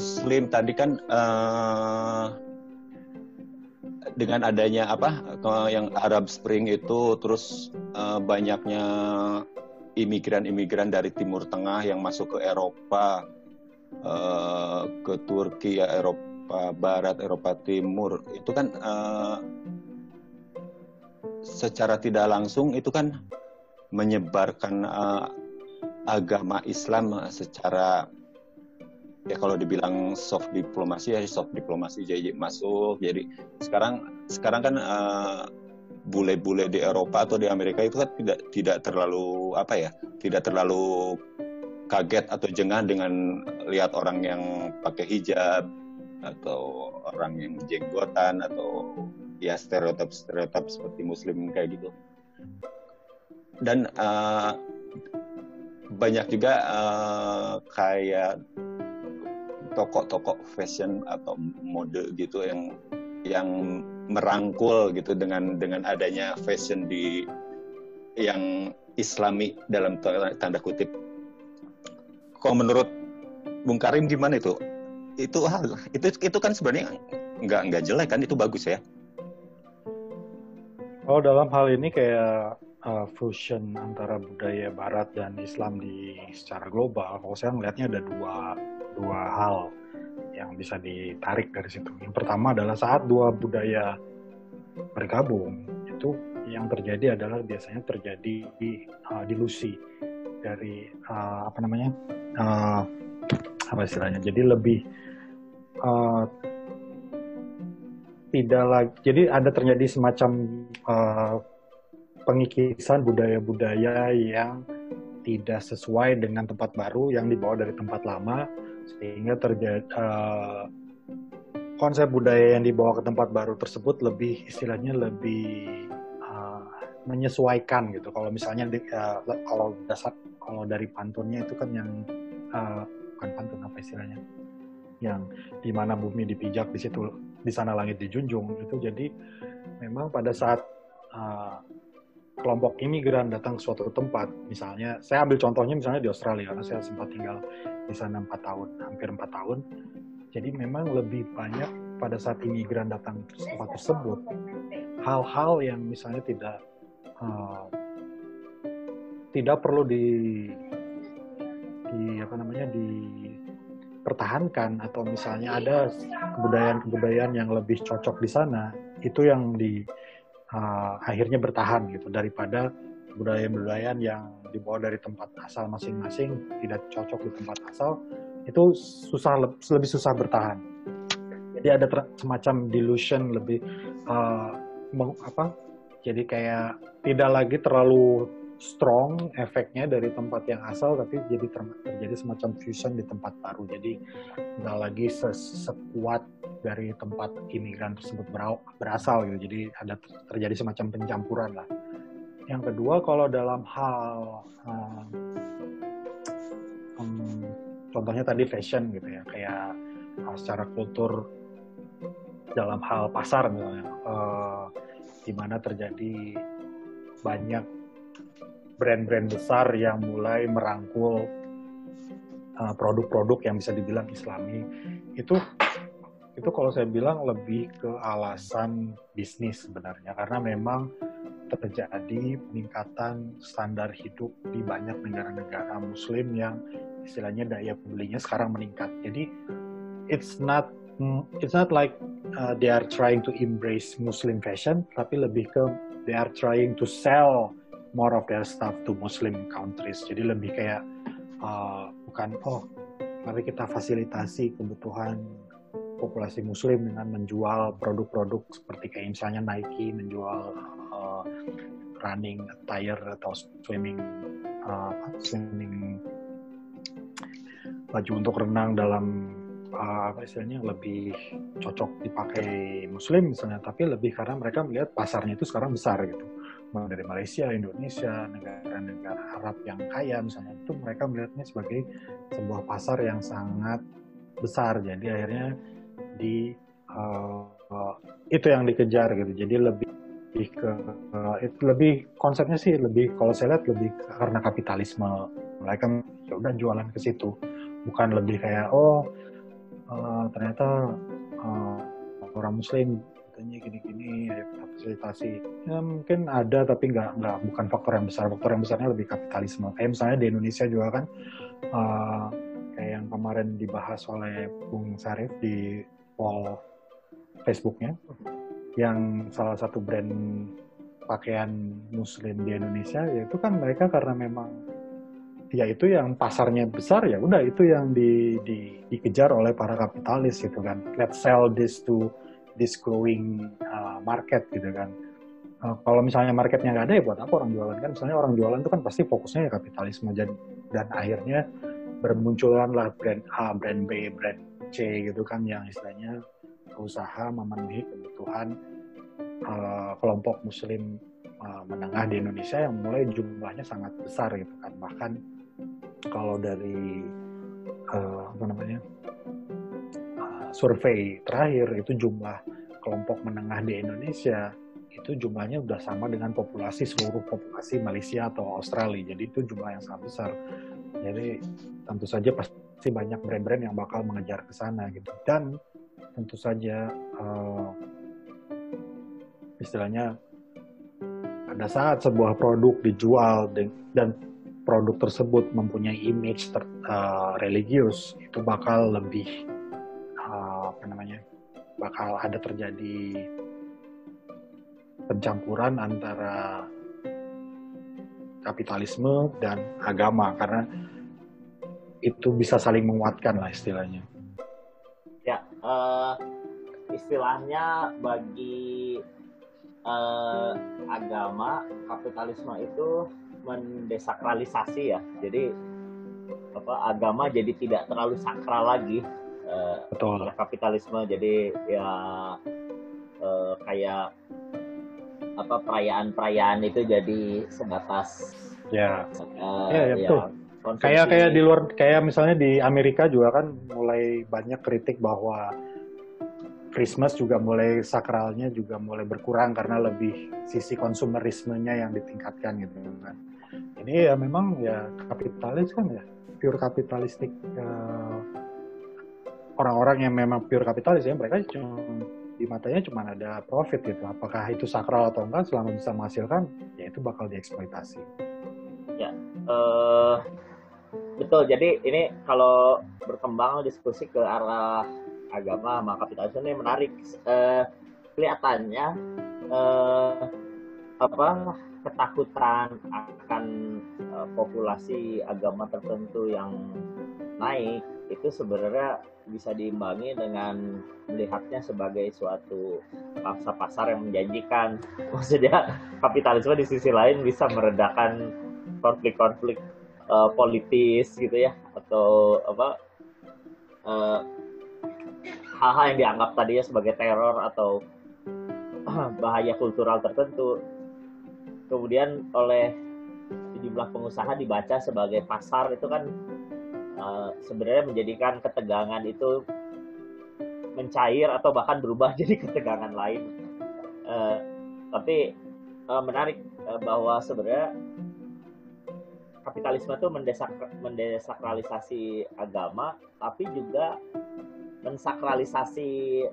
Muslim tadi kan uh, dengan adanya apa yang Arab Spring itu terus uh, banyaknya imigran-imigran dari Timur Tengah yang masuk ke Eropa, uh, ke Turki, ya, Eropa Barat, Eropa Timur, itu kan uh, secara tidak langsung itu kan menyebarkan uh, agama Islam secara ya kalau dibilang soft diplomasi ya soft diplomasi jadi masuk. Jadi sekarang sekarang kan uh, bule-bule di Eropa atau di Amerika itu kan tidak tidak terlalu apa ya tidak terlalu kaget atau jengah dengan lihat orang yang pakai hijab atau orang yang jenggotan atau ya stereotip stereotip seperti muslim kayak gitu. Dan uh, banyak juga uh, kayak toko-toko fashion atau mode gitu yang yang merangkul gitu dengan dengan adanya fashion di yang islami dalam tanda kutip. Kalau menurut Bung Karim gimana itu? Itu hal itu itu kan sebenarnya nggak nggak jelek kan itu bagus ya. Oh dalam hal ini kayak uh, fusion antara budaya Barat dan Islam di secara global, kalau saya melihatnya ada dua dua hal yang bisa ditarik dari situ. Yang pertama adalah saat dua budaya bergabung, itu yang terjadi adalah biasanya terjadi uh, dilusi dari uh, apa namanya uh, apa istilahnya. Jadi lebih uh, tidak lagi. Jadi ada terjadi semacam uh, pengikisan budaya-budaya yang tidak sesuai dengan tempat baru yang dibawa dari tempat lama sehingga terjadi uh, konsep budaya yang dibawa ke tempat baru tersebut lebih istilahnya lebih uh, menyesuaikan gitu. Kalau misalnya di, uh, kalau dasar kalau dari pantunnya itu kan yang uh, bukan pantun apa istilahnya yang di mana bumi dipijak di situ di sana langit dijunjung itu jadi memang pada saat uh, kelompok imigran datang ke suatu tempat, misalnya saya ambil contohnya misalnya di Australia karena saya sempat tinggal di sana empat tahun, hampir empat tahun. Jadi memang lebih banyak pada saat imigran datang ke tempat tersebut hal-hal yang misalnya tidak uh, tidak perlu di di apa namanya dipertahankan atau misalnya ada kebudayaan-kebudayaan yang lebih cocok di sana itu yang di uh, akhirnya bertahan gitu. Daripada budaya-budaya yang dibawa dari tempat asal masing-masing tidak cocok di tempat asal itu susah lebih susah bertahan. Jadi ada semacam delusion lebih uh, apa? Jadi kayak tidak lagi terlalu strong efeknya dari tempat yang asal tapi jadi terjadi semacam fusion di tempat baru. Jadi nggak lagi sekuat dari tempat imigran tersebut berasal gitu. Jadi ada terjadi semacam pencampuran lah. Yang kedua kalau dalam hal um, contohnya tadi fashion gitu ya kayak uh, secara kultur dalam hal pasar misalnya uh, di mana terjadi banyak brand-brand besar yang mulai merangkul uh, produk-produk uh, yang bisa dibilang islami itu itu kalau saya bilang lebih ke alasan bisnis sebenarnya. Karena memang terjadi peningkatan standar hidup di banyak negara-negara muslim yang istilahnya daya belinya sekarang meningkat. Jadi it's not it's not like uh, they are trying to embrace muslim fashion tapi lebih ke they are trying to sell more of their stuff to Muslim countries. Jadi lebih kayak uh, bukan oh mari kita fasilitasi kebutuhan populasi Muslim dengan menjual produk-produk seperti kayak misalnya Nike menjual uh, running attire atau swimming uh, swimming baju untuk renang dalam uh, apa istilahnya lebih cocok dipakai Muslim misalnya, tapi lebih karena mereka melihat pasarnya itu sekarang besar gitu dari Malaysia, Indonesia, negara-negara Arab yang kaya misalnya itu mereka melihatnya sebagai sebuah pasar yang sangat besar. Jadi akhirnya di uh, uh, itu yang dikejar gitu. Jadi lebih lebih ke uh, itu lebih konsepnya sih lebih kalau saya lihat lebih karena kapitalisme mereka ya jualan ke situ bukan lebih kayak oh uh, ternyata uh, orang Muslim katanya gini-gini fasilitasi. Ya mungkin ada tapi nggak nggak bukan faktor yang besar. Faktor yang besarnya lebih kapitalisme. Kayak misalnya di Indonesia juga kan uh, kayak yang kemarin dibahas oleh Bung Sarif di wall Facebooknya yang salah satu brand pakaian muslim di Indonesia yaitu kan mereka karena memang ya itu yang pasarnya besar ya udah itu yang di, di, dikejar oleh para kapitalis gitu kan. Let's sell this to this growing uh, market gitu kan. Uh, kalau misalnya marketnya nggak ada ya buat apa orang jualan kan? Misalnya orang jualan itu kan pasti fokusnya ya kapitalisme. Dan dan akhirnya bermunculan lah brand A brand B brand C gitu kan yang istilahnya usaha memenuhi kebutuhan uh, kelompok muslim uh, menengah di Indonesia yang mulai jumlahnya sangat besar gitu kan. Bahkan kalau dari uh, apa namanya survei terakhir itu jumlah kelompok menengah di Indonesia itu jumlahnya sudah sama dengan populasi seluruh populasi Malaysia atau Australia. Jadi itu jumlah yang sangat besar. Jadi tentu saja pasti banyak brand-brand yang bakal mengejar ke sana gitu. Dan tentu saja uh, istilahnya pada saat sebuah produk dijual dan produk tersebut mempunyai image ter, uh, religius itu bakal lebih apa namanya bakal ada terjadi pencampuran antara kapitalisme dan agama karena itu bisa saling menguatkan lah istilahnya. Uh, istilahnya bagi uh, agama kapitalisme itu mendesakralisasi ya. Jadi apa agama jadi tidak terlalu sakral lagi uh, Betul. Ya, kapitalisme jadi ya uh, kayak apa perayaan-perayaan itu jadi sebatas ya uh, ya, ya, ya betul Konsumsi. Kayak kayak di luar kayak misalnya di Amerika juga kan mulai banyak kritik bahwa Christmas juga mulai sakralnya juga mulai berkurang karena lebih sisi konsumerismenya yang ditingkatkan gitu kan. Ini ya memang ya kapitalis kan ya pure kapitalistik uh, orang-orang yang memang pure kapitalis ya mereka cuma di matanya cuma ada profit gitu. Apakah itu sakral atau enggak selama bisa menghasilkan ya itu bakal dieksploitasi. Ya, uh, betul jadi ini kalau berkembang diskusi ke arah agama sama kapitalisme ini menarik eh, kelihatannya eh, apa ketakutan akan eh, populasi agama tertentu yang naik itu sebenarnya bisa diimbangi dengan melihatnya sebagai suatu pangsa pasar yang menjanjikan. Maksudnya kapitalisme di sisi lain bisa meredakan konflik-konflik uh, politis gitu ya atau apa uh, hal-hal yang dianggap tadinya sebagai teror atau bahaya kultural tertentu. Kemudian oleh sejumlah pengusaha dibaca sebagai pasar itu kan uh, sebenarnya menjadikan ketegangan itu mencair atau bahkan berubah jadi ketegangan lain. Uh, tapi uh, menarik uh, bahwa sebenarnya kapitalisme itu mendesak mendesakralisasi agama tapi juga mensakralisasi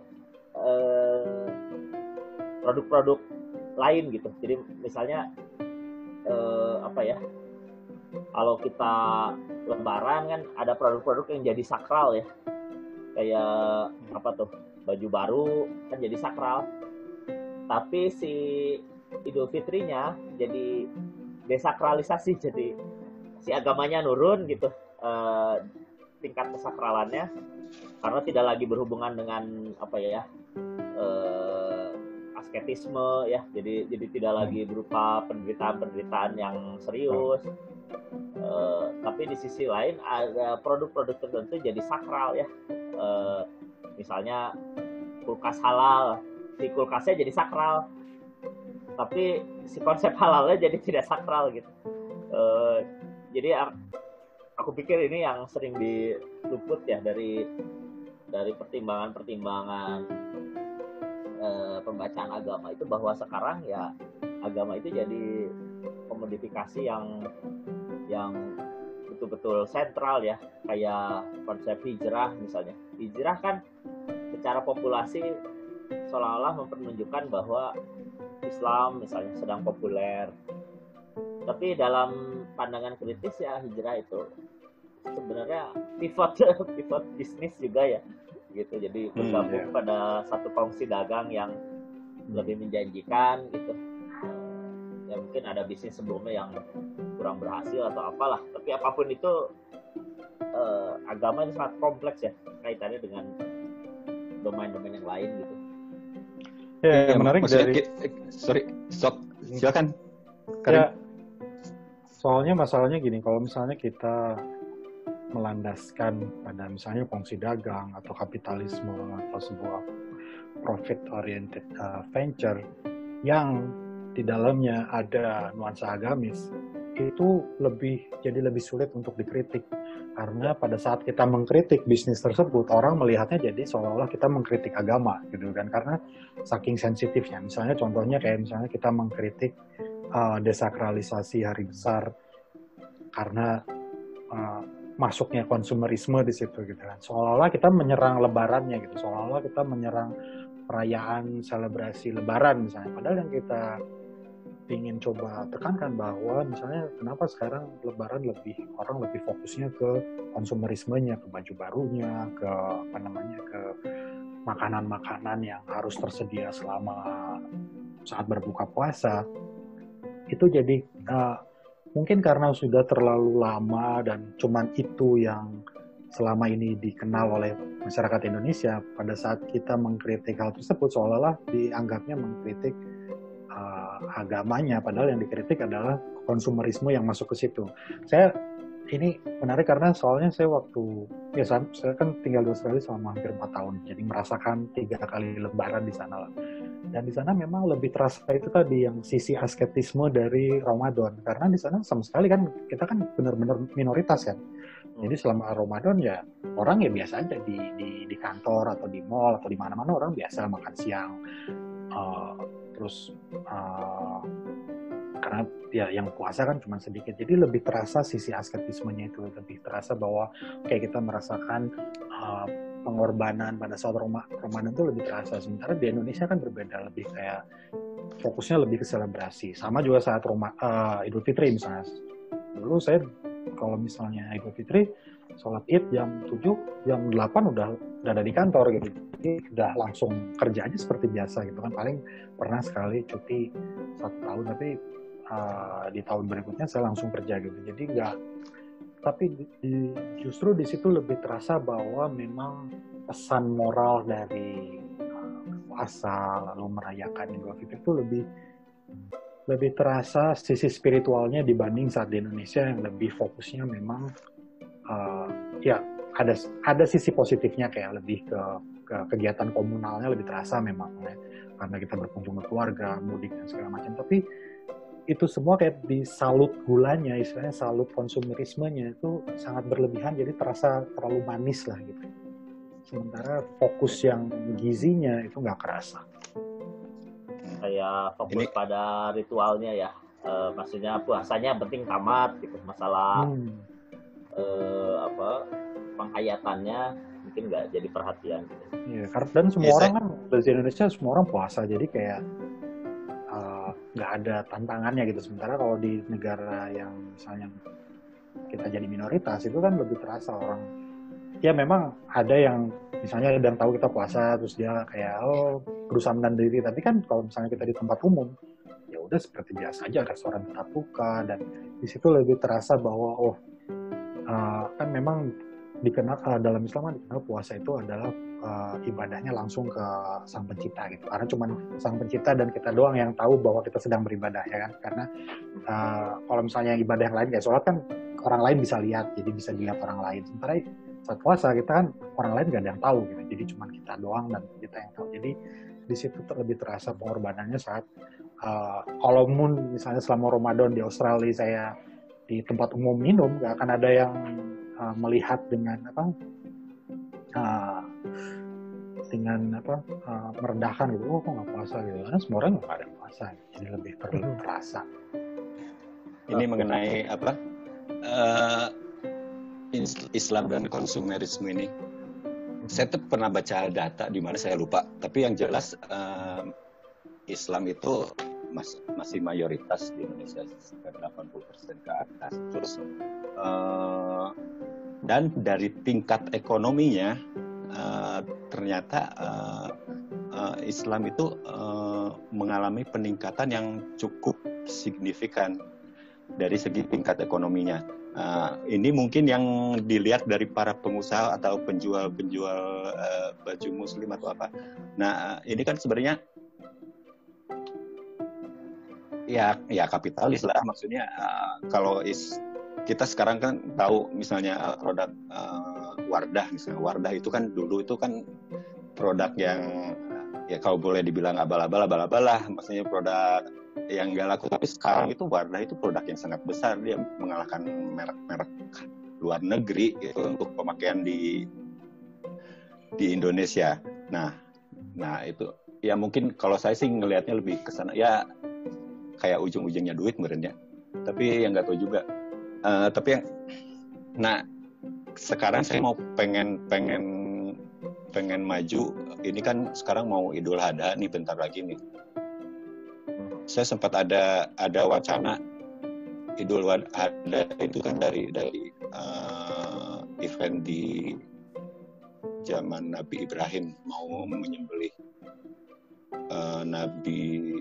eh, produk-produk lain gitu. Jadi misalnya eh, apa ya kalau kita lebaran kan ada produk-produk yang jadi sakral ya. Kayak apa tuh? Baju baru kan jadi sakral. Tapi si Idul Fitrinya jadi desakralisasi jadi si agamanya nurun gitu uh, tingkat kesakralannya. Karena tidak lagi berhubungan dengan apa ya uh, asketisme ya. Jadi jadi tidak lagi berupa penderitaan-penderitaan yang serius uh, tapi di sisi lain ada produk-produk tertentu jadi sakral ya. Uh, misalnya kulkas halal si kulkasnya jadi sakral. Tapi si konsep halalnya jadi tidak sakral gitu. Uh, jadi aku pikir ini yang sering diluput ya dari dari pertimbangan-pertimbangan uh, pembacaan agama itu bahwa sekarang ya agama itu jadi komodifikasi yang yang betul-betul sentral ya. Kayak konsep hijrah misalnya. Hijrah kan secara populasi seolah-olah mempertunjukkan bahwa Islam misalnya sedang populer. Tapi dalam pandangan kritis ya hijrah itu sebenarnya pivot pivot bisnis juga ya gitu. Jadi bergabung hmm, yeah. pada satu fungsi dagang yang lebih menjanjikan gitu. ya mungkin ada bisnis sebelumnya yang kurang berhasil atau apalah. Tapi apa pun itu eh, agama itu sangat kompleks ya kaitannya dengan domain-domain yang lain gitu. Ya, ya menarik dari sorry stop. Silakan ya soalnya masalahnya gini kalau misalnya kita melandaskan pada misalnya fungsi dagang atau kapitalisme atau sebuah profit oriented uh, venture yang di dalamnya ada nuansa agamis itu lebih jadi lebih sulit untuk dikritik. Karena pada saat kita mengkritik bisnis tersebut orang melihatnya jadi seolah-olah kita mengkritik agama gitu kan. Karena saking sensitifnya misalnya contohnya kayak misalnya kita mengkritik uh, desakralisasi hari besar karena uh, masuknya konsumerisme di situ gitu kan. Seolah-olah kita menyerang lebarannya gitu. Seolah-olah kita menyerang perayaan selebrasi lebaran misalnya. Padahal yang kita ingin coba tekankan bahwa misalnya kenapa sekarang lebaran lebih orang lebih fokusnya ke konsumerismenya, ke baju barunya, ke apa namanya ke makanan-makanan yang harus tersedia selama saat berbuka puasa. Itu jadi uh, mungkin karena sudah terlalu lama dan cuman itu yang selama ini dikenal oleh masyarakat Indonesia pada saat kita mengkritik hal tersebut seolah-olah dianggapnya mengkritik agamanya. Padahal yang dikritik adalah konsumerisme yang masuk ke situ. Saya ini menarik karena soalnya saya waktu ya saya, kan tinggal di Australia selama hampir empat tahun. Jadi merasakan tiga kali lebaran di sana lah. Dan di sana memang lebih terasa itu tadi yang sisi asketisme dari Ramadan. Karena di sana sama sekali kan kita kan benar-benar minoritas kan. Jadi selama Ramadan ya orang ya biasa aja di di, di kantor atau di mall atau di mana-mana orang biasa makan siang. Uh, terus uh, karena ya yang puasa kan cuma sedikit. Jadi lebih terasa sisi asketismenya itu lebih terasa bahwa kayak kita merasakan uh, pengorbanan pada saat Ramadan itu lebih terasa. Sementara di Indonesia kan berbeda lebih kayak fokusnya lebih ke selebrasi. Sama juga saat Roma, uh, Idul Fitri misalnya. Dulu saya kalau misalnya Idul Fitri sholat id jam 7, jam 8 udah udah ada di kantor gitu. Jadi udah langsung kerja aja seperti biasa gitu kan. Paling pernah sekali cuti satu tahun tapi uh, di tahun berikutnya saya langsung kerja gitu. Jadi enggak tapi di, justru di situ lebih terasa bahwa memang pesan moral dari uh, puasa lalu merayakan Idul Fitri itu lebih lebih terasa sisi spiritualnya dibanding saat di Indonesia yang lebih fokusnya memang uh, ya ada ada sisi positifnya kayak lebih ke, ke kegiatan komunalnya lebih terasa memang ya. Karena kita berkunjung ke keluarga mudik dan segala macam. Tapi itu semua kayak disalut gulanya istilahnya salut konsumerismenya itu sangat berlebihan jadi terasa terlalu manis lah gitu. Sementara fokus yang gizinya itu nggak kerasa. Kayak fokus Ini... pada ritualnya ya. E, maksudnya puasanya penting tamat gitu masalah hmm eh, apa penghayatannya mungkin nggak jadi perhatian gitu. Iya, karena dan semua yes, orang kan di Indonesia semua orang puasa jadi kayak eh, nggak uh, ada tantangannya gitu. Sementara kalau di negara yang misalnya kita jadi minoritas itu kan lebih terasa orang. Ya memang ada yang misalnya ada yang tahu kita puasa terus dia kayak oh berusaha menahan diri. Tapi kan kalau misalnya kita di tempat umum ya udah seperti biasa aja restoran tetap buka dan di situ lebih terasa bahwa oh uh, kan memang dikenal uh, dalam Islam kan dikenal puasa itu adalah uh, ibadahnya langsung ke sang pencipta gitu. Karena cuma sang pencipta dan kita doang yang tahu bahwa kita sedang beribadah ya kan? Karena uh, kalau misalnya ibadah yang lain kayak sholat kan orang lain bisa lihat jadi bisa dilihat orang lain. Sementara saat puasa kita kan orang lain gak ada yang tahu gitu jadi cuma kita doang dan kita yang tahu. Jadi di situ lebih terasa pengorbanannya saat uh, kalau misalnya selama Ramadan di Australia saya di tempat umum minum nggak akan ada yang uh, melihat dengan apa uh, dengan apa uh, merendahkan gitu. Oh kok nggak puasa gitu? Karena semua orang nggak ada puasa jadi lebih perlu hmm. terasa. Ini mengenai apa uh, Islam dan konsumerisme ini. Saya tuh pernah baca data di mana saya lupa. Tapi yang jelas uh, Islam itu masih masih mayoritas di Indonesia sekitar 80% ke atas terus uh, dan dari tingkat ekonominya uh, ternyata uh, uh, Islam itu uh, mengalami peningkatan yang cukup signifikan dari segi tingkat ekonominya Uh, ini mungkin yang dilihat dari para pengusaha atau penjual-penjual uh, baju muslim atau apa. Nah, ini kan sebenarnya ya ya kapitalis lah maksudnya uh, kalau is kita sekarang kan tahu misalnya produk uh, Wardah misalnya. Wardah itu kan dulu itu kan produk yang ya kalau boleh dibilang abal-abal abal-abal lah. Maksudnya produk yang gak laku. Tapi sekarang itu Wardah itu produk yang sangat besar. Dia mengalahkan merek-merek luar negeri gitu untuk pemakaian di di Indonesia. Nah, nah itu ya mungkin kalau saya sih ngelihatnya lebih ke sana. Ya kayak ujung-ujungnya duit merenya. Tapi yang nggak tahu juga. Uh, tapi yang nah sekarang saya mau pengen pengen pengen maju ini kan sekarang mau Idul Adha nih bentar lagi nih saya sempat ada ada wacana Idul Adha itu kan dari dari uh, event di zaman Nabi Ibrahim mau menyembelih uh, Nabi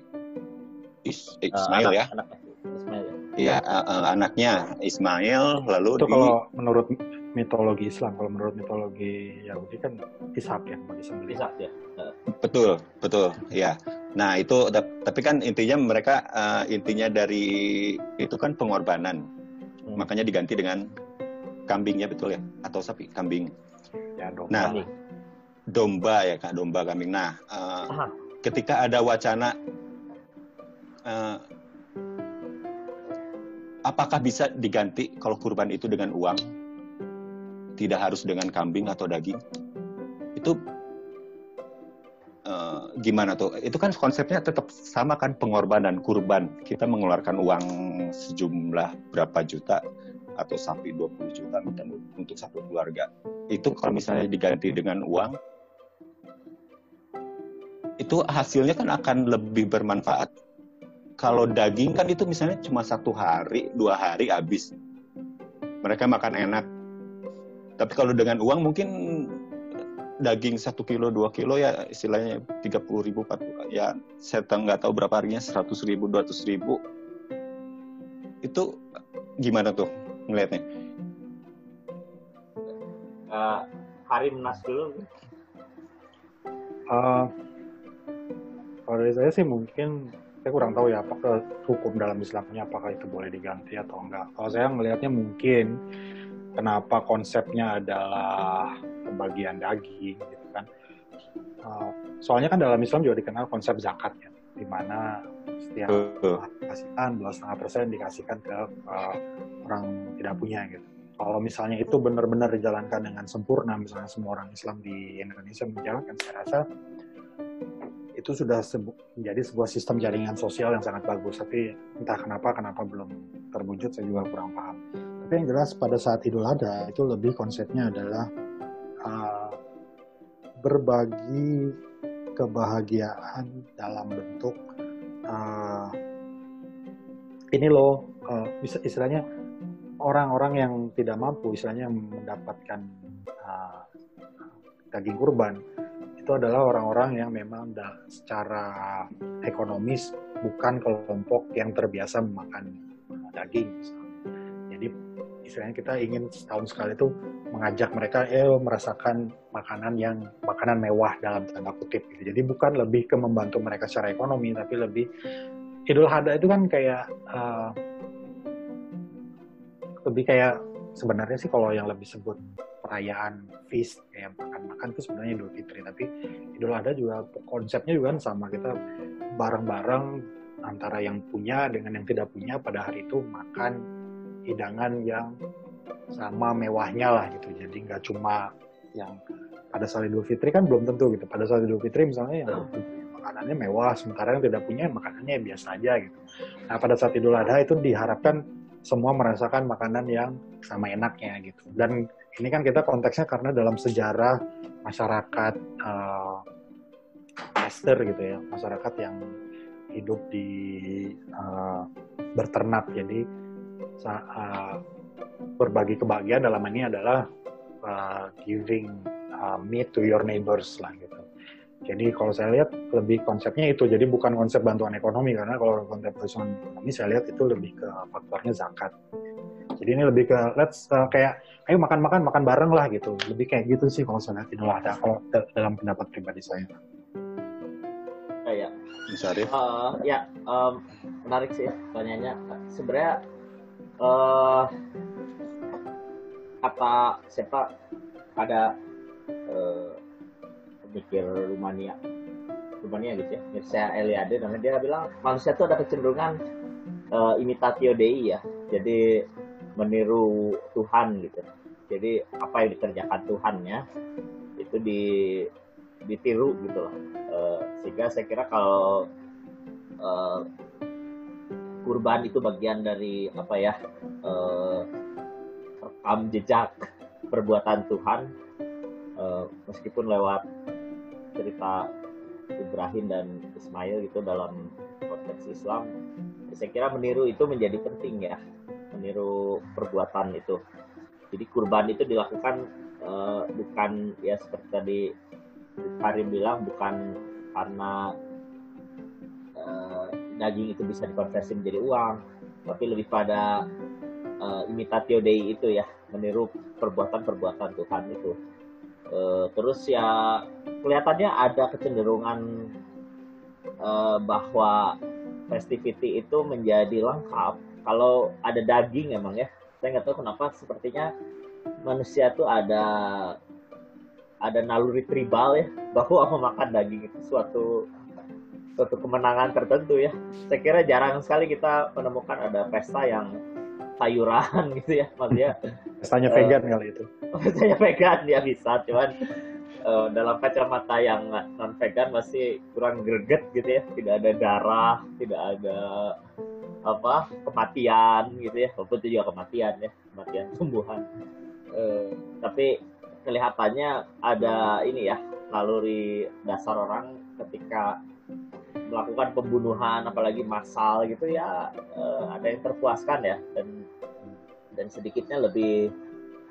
Is Ismail uh, anak, ya. Anak Ismail ya. Iya, uh, uh, anaknya Ismail lalu itu di... kalau menurut mitologi Islam, kalau menurut mitologi Yahudi kan Ishak ya, disembelih. Ishak ya. Betul, betul, ya. Nah itu tapi kan intinya mereka uh, intinya dari itu kan pengorbanan, hmm. makanya diganti dengan kambingnya betul ya atau sapi kambing. Ya domba. Nah domba ya kak domba kambing. Nah uh, ketika ada wacana uh, apakah bisa diganti kalau kurban itu dengan uang, tidak harus dengan kambing atau daging? Itu Eh, gimana tuh? Itu kan konsepnya tetap sama kan pengorbanan kurban. Kita mengeluarkan uang sejumlah berapa juta atau sampai 20 juta untuk satu keluarga. Itu kalau misalnya diganti dengan uang itu hasilnya kan akan lebih bermanfaat. Kalau daging kan itu misalnya cuma satu hari, dua hari habis. Mereka makan enak. Tapi kalau dengan uang mungkin daging satu kilo dua kilo ya istilahnya tiga puluh ribu empat ya saya nggak tahu berapa harinya seratus ribu dua ratus ribu itu gimana tuh ngelihatnya uh, hari menas dulu uh, kalau dari saya sih mungkin saya kurang tahu ya apakah hukum dalam Islamnya apakah itu boleh diganti atau enggak kalau saya melihatnya mungkin kenapa konsepnya adalah pembagian daging gitu kan. Uh, soalnya kan dalam Islam juga dikenal konsep zakat ya, di mana setiap kasihkan dua setengah persen dikasihkan ke uh, orang tidak punya gitu. Kalau misalnya itu benar-benar dijalankan dengan sempurna, misalnya semua orang Islam di Indonesia menjalankan, saya rasa itu sudah sebu menjadi sebuah sistem jaringan sosial yang sangat bagus. Tapi entah kenapa, kenapa belum terwujud, saya juga kurang paham. Tapi yang jelas pada saat Idul Adha itu lebih konsepnya adalah uh, berbagi kebahagiaan dalam bentuk uh, ini loh uh, istilahnya orang-orang yang tidak mampu istilahnya mendapatkan uh, daging kurban itu adalah orang-orang yang memang secara ekonomis bukan kelompok yang terbiasa memakan daging jadi istilahnya kita ingin setahun sekali itu mengajak mereka eh merasakan makanan yang makanan mewah dalam tanda kutip gitu. Jadi bukan lebih ke membantu mereka secara ekonomi tapi lebih Idul Adha itu kan kayak uh, lebih kayak sebenarnya sih kalau yang lebih sebut perayaan feast kayak makan-makan itu sebenarnya Idul Fitri tapi Idul Adha juga konsepnya juga kan sama kita bareng-bareng antara yang punya dengan yang tidak punya pada hari itu makan hidangan yang sama mewahnya lah gitu. Jadi nggak cuma yang pada saat Idul Fitri kan belum tentu gitu. Pada saat Idul Fitri misalnya yang makanannya mewah, sementara yang tidak punya makanannya biasa aja gitu. Nah pada saat Idul Adha itu diharapkan semua merasakan makanan yang sama enaknya gitu. Dan ini kan kita konteksnya karena dalam sejarah masyarakat uh, gitu ya, masyarakat yang hidup di uh, berternak. Jadi uh, berbagi kebahagiaan dalam ini adalah uh, giving uh, meat to your neighbors lah gitu. Jadi kalau saya lihat lebih konsepnya itu, jadi bukan konsep bantuan ekonomi karena kalau konsep bantuan ekonomi saya lihat itu lebih ke faktornya zakat. Jadi ini lebih ke let's uh, kayak ayo makan-makan makan bareng lah gitu. Lebih kayak gitu sih kalau saya lihat ini ada kalau dalam pendapat pribadi saya. Kayak Syarif? Uh, ya um, menarik sih tanyanya. Sebenarnya uh, kata siapa ada uh, pemikir Rumania Rumania gitu ya Mircea Eliade namanya dia bilang manusia itu ada kecenderungan uh, imitatio dei ya jadi meniru Tuhan gitu. Jadi apa yang dikerjakan Tuhannya itu di ditiru gitu loh. Uh, sehingga saya kira kalau uh, kurban itu bagian dari apa ya uh, rekam jejak perbuatan Tuhan uh, meskipun lewat cerita Ibrahim dan Ismail gitu dalam konteks Islam saya kira meniru itu menjadi penting ya meniru perbuatan itu. Jadi kurban itu dilakukan uh, bukan ya seperti tadi Karim bilang bukan karena uh, daging itu bisa dikonversi menjadi uang tapi lebih pada uh, imitatio dei itu ya meniru perbuatan-perbuatan Tuhan itu. Uh, terus ya kelihatannya ada kecenderungan uh, bahwa festivity itu menjadi lengkap kalau ada daging emang ya. Saya nggak tahu kenapa sepertinya manusia tuh ada ada naluri tribal ya bahwa memakan daging itu suatu suatu kemenangan tertentu ya. Saya kira jarang sekali kita menemukan ada pesta yang sayuran gitu ya maksudnya pestanya uh, vegan kali itu pestanya vegan ya bisa cuman uh, dalam kacamata yang non vegan masih kurang greget gitu ya tidak ada darah tidak ada apa kematian gitu ya. Walaupun itu juga kematian ya kematian tumbuhan uh, tapi kelihatannya ada ini ya naluri dasar orang ketika melakukan pembunuhan apalagi massal gitu ya uh, ada yang terpuaskan ya. Dan dan sedikitnya lebih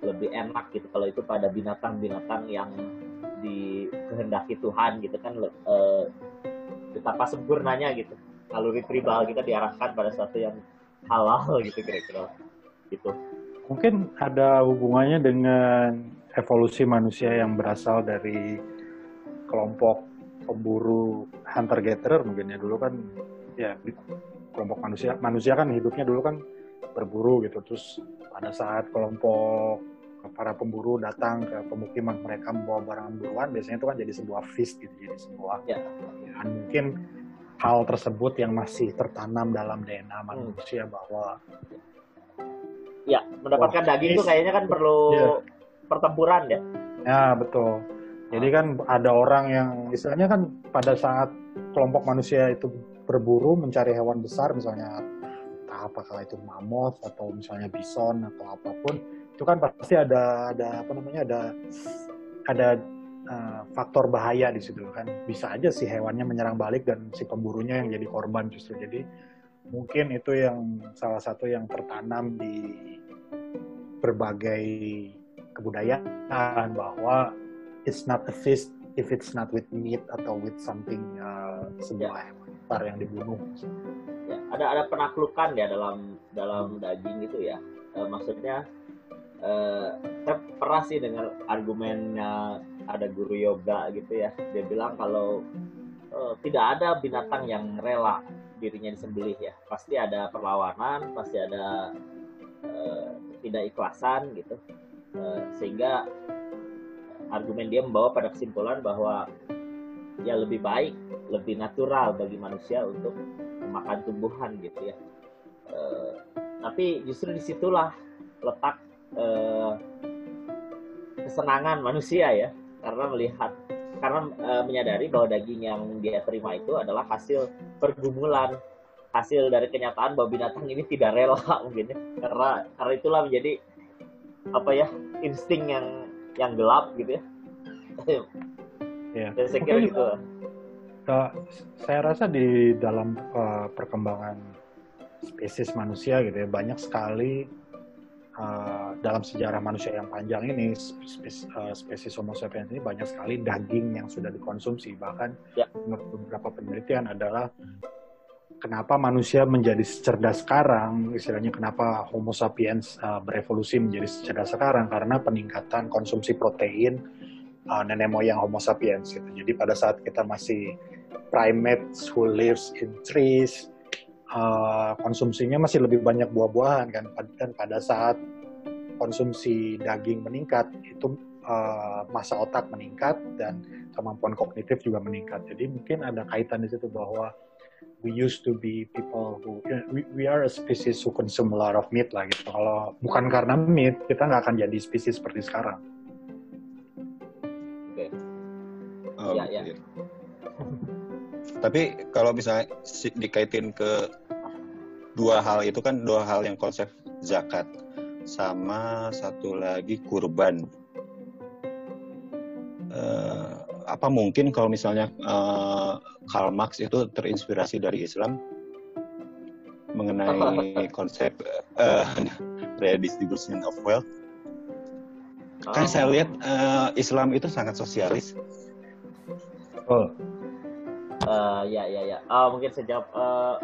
lebih enak gitu kalau itu pada binatang-binatang yang dikehendaki Tuhan gitu kan uh, betapa sempurnanya gitu naluri tribal kita diarahkan pada sesuatu yang halal gitu kira-kira. Gitu. Mungkin ada hubungannya dengan evolusi manusia yang berasal dari kelompok pemburu hunter gatherer mungkin ya dulu kan ya kelompok manusia. Manusia kan hidupnya dulu kan berburu gitu. Terus pada saat kelompok para pemburu datang ke pemukiman mereka membawa barang buruan biasanya itu kan jadi sebuah feast gitu jadi sebuah ya. mungkin hal tersebut yang masih tertanam dalam DNA hmm. manusia hmm. bahwa ya mendapatkan daging itu kayaknya kan perlu ya. pertempuran ya ya betul jadi kan ada orang yang istilahnya kan pada saat kelompok manusia itu berburu mencari hewan besar misalnya apakah itu mammoth atau misalnya bison atau apa pun itu kan pasti ada ada apa namanya ada ada uh, faktor bahaya di situ kan bisa aja si hewannya menyerang balik dan si pemburunya yang jadi korban justru jadi mungkin itu yang salah satu yang tertanam di berbagai kebudayaan bahwa it's not a feast if it's not with meat atau with something uh, sebuah hewan yang dibunuh. Ya, ada ada penaklukan ya dalam dalam daging itu ya. E, maksudnya e, saya pernah sih dengar argumennya ada guru yoga gitu ya. Dia bilang kalau e, tidak ada binatang yang rela dirinya disembelih ya. Pasti ada perlawanan, pasti ada e, tidak ikhlasan gitu. E, sehingga argumen dia membawa pada kesimpulan bahwa ya lebih baik, lebih natural bagi manusia untuk memakan tumbuhan gitu ya. E, tapi justru di situlah letak e, kesenangan manusia ya, karena melihat karena e, menyadari bahwa daging yang dia terima itu adalah hasil pergumulan, hasil dari kenyataan bahwa binatang ini tidak rela mungkin ya. karena karena itulah menjadi apa ya insting yang yang gelap gitu ya. Ya. Dan saya kira Mungkin, gitu. uh, saya rasa di dalam uh, perkembangan spesies manusia gitu ya banyak sekali uh, dalam sejarah manusia yang panjang ini spesies, uh, spesies Homo sapiens ini banyak sekali daging yang sudah dikonsumsi bahkan Ya. menurut beberapa penelitian adalah kenapa manusia menjadi cerdas sekarang istilahnya kenapa Homo sapiens uh, berevolusi menjadi cerdas sekarang karena peningkatan konsumsi protein uh, nenek moyang Homo sapiens gitu. Jadi pada saat kita masih primates who lives in trees, uh, konsumsinya masih lebih banyak buah-buahan kan. Dan pada saat konsumsi daging meningkat, itu uh, masa otak meningkat dan kemampuan kognitif juga meningkat. Jadi mungkin ada kaitan di situ bahwa we used to be people who we, we are a species who consume a lot of meat lah gitu. Kalau bukan karena meat, kita nggak akan jadi spesies seperti sekarang. Oh, Ya, ya. gitu. Tapi kalau misalnya si- dikaitin ke dua hal itu kan dua hal yang konsep zakat sama satu lagi kurban. Eh, apa mungkin kalau misalnya eh, Karl Marx itu terinspirasi dari Islam mengenai konsep eh, redistribution of wealth? Kan saya lihat eh, Islam itu sangat sosialis. Oh, Eh, ya ya ya. Ah, mungkin jawab. eh,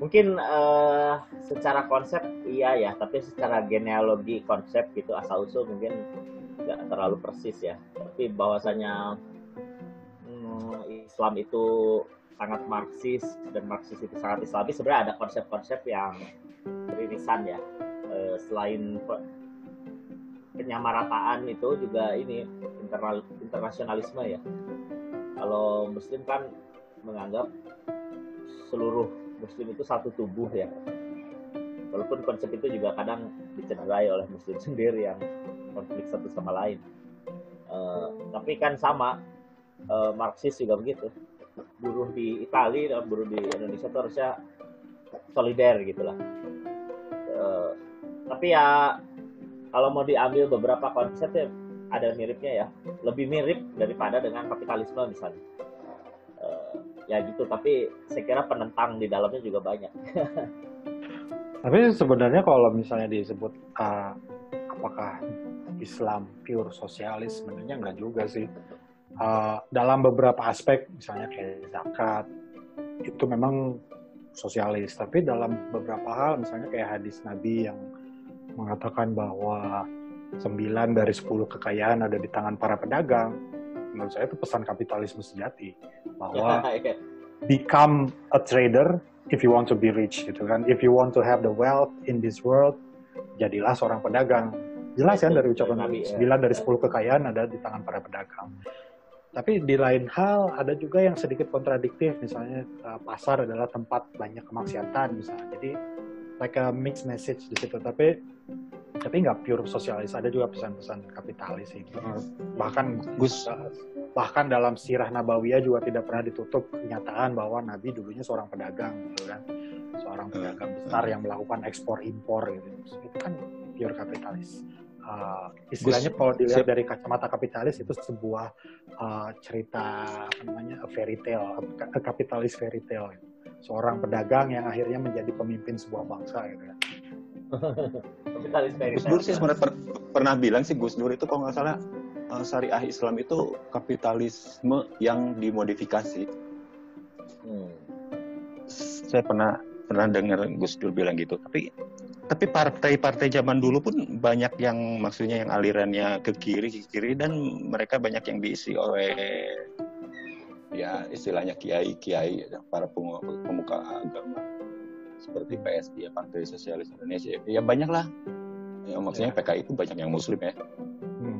mungkin eh, secara konsep iya ya, tapi secara genealogi konsep gitu asal usul mungkin nggak terlalu persis ya. Tapi bahwasanya hmm, Islam itu sangat Marxis dan Marxis itu sangat Islamis sebenarnya ada konsep-konsep yang beririsan ya. Eh, selain pe- penyamarataan itu juga ini internasionalisme ya kalau muslim kan menganggap seluruh muslim itu satu tubuh ya. Walaupun konsep itu juga kadang dicederai oleh muslim sendiri yang konflik satu sama lain. Eh, tapi kan sama eh, Marxis juga begitu. Buruh di Italia dan buruh di Indonesia itu harusnya solider gitulah. Eh, tapi ya kalau mau diambil beberapa konsep ya ada miripnya ya lebih mirip daripada dengan kapitalisme misalnya Eh, ya gitu tapi saya kira penentang di dalamnya juga banyak Tapi sebenarnya kalau misalnya disebut uh, apakah Islam pure sosialis, sebenarnya enggak juga sih. Uh, dalam beberapa aspek, misalnya kayak zakat, itu memang sosialis. Tapi dalam beberapa hal, misalnya kayak hadis Nabi yang mengatakan bahwa 9 dari 10 kekayaan ada di tangan para pedagang, menurut saya itu pesan kapitalisme sejati. Bahwa become a trader if you want to be rich gitu kan. If you want to have the wealth in this world, jadilah seorang pedagang. Jelas kan dari ucapan Nabi, ya. 9 dari 10 kekayaan ada di tangan para pedagang. Tapi di lain hal ada juga yang sedikit kontradiktif, misalnya uh, pasar adalah tempat banyak kemaksiatan misalnya. Jadi like a mixed message di situ. Tapi tapi nggak pure sosialis, ada juga pesan-pesan kapitalis sih. Bahkan Gus, bahkan dalam sirah nabawiyah juga tidak pernah ditutup kenyataan bahwa Nabi dulunya seorang pedagang gitu kan. Seorang pedagang besar yang melakukan ekspor impor gitu. Itu kan pure kapitalis. Uh, istilahnya kalau dilihat siap. dari kacamata kapitalis itu sebuah uh, cerita apa namanya a fairy tale kapitalis fairy tale gitu. seorang pedagang yang akhirnya menjadi pemimpin sebuah bangsa gitu kan Gus Dur sih sebenarnya per- pernah bilang sih Gus Dur itu kalau nggak salah eh, syariah Islam itu kapitalisme yang dimodifikasi. Hmm. Saya pernah pernah dengar Gus Dur bilang gitu. Tapi tapi partai-partai zaman dulu pun banyak yang maksudnya yang alirannya ke kiri ke kiri dan mereka banyak yang diisi oleh ya istilahnya kiai kiai para pemuka agama seperti PSI ya Partai Sosialis Indonesia. Ya banyak lah ya, maksudnya PKI itu banyak yang muslim ya. Hmm.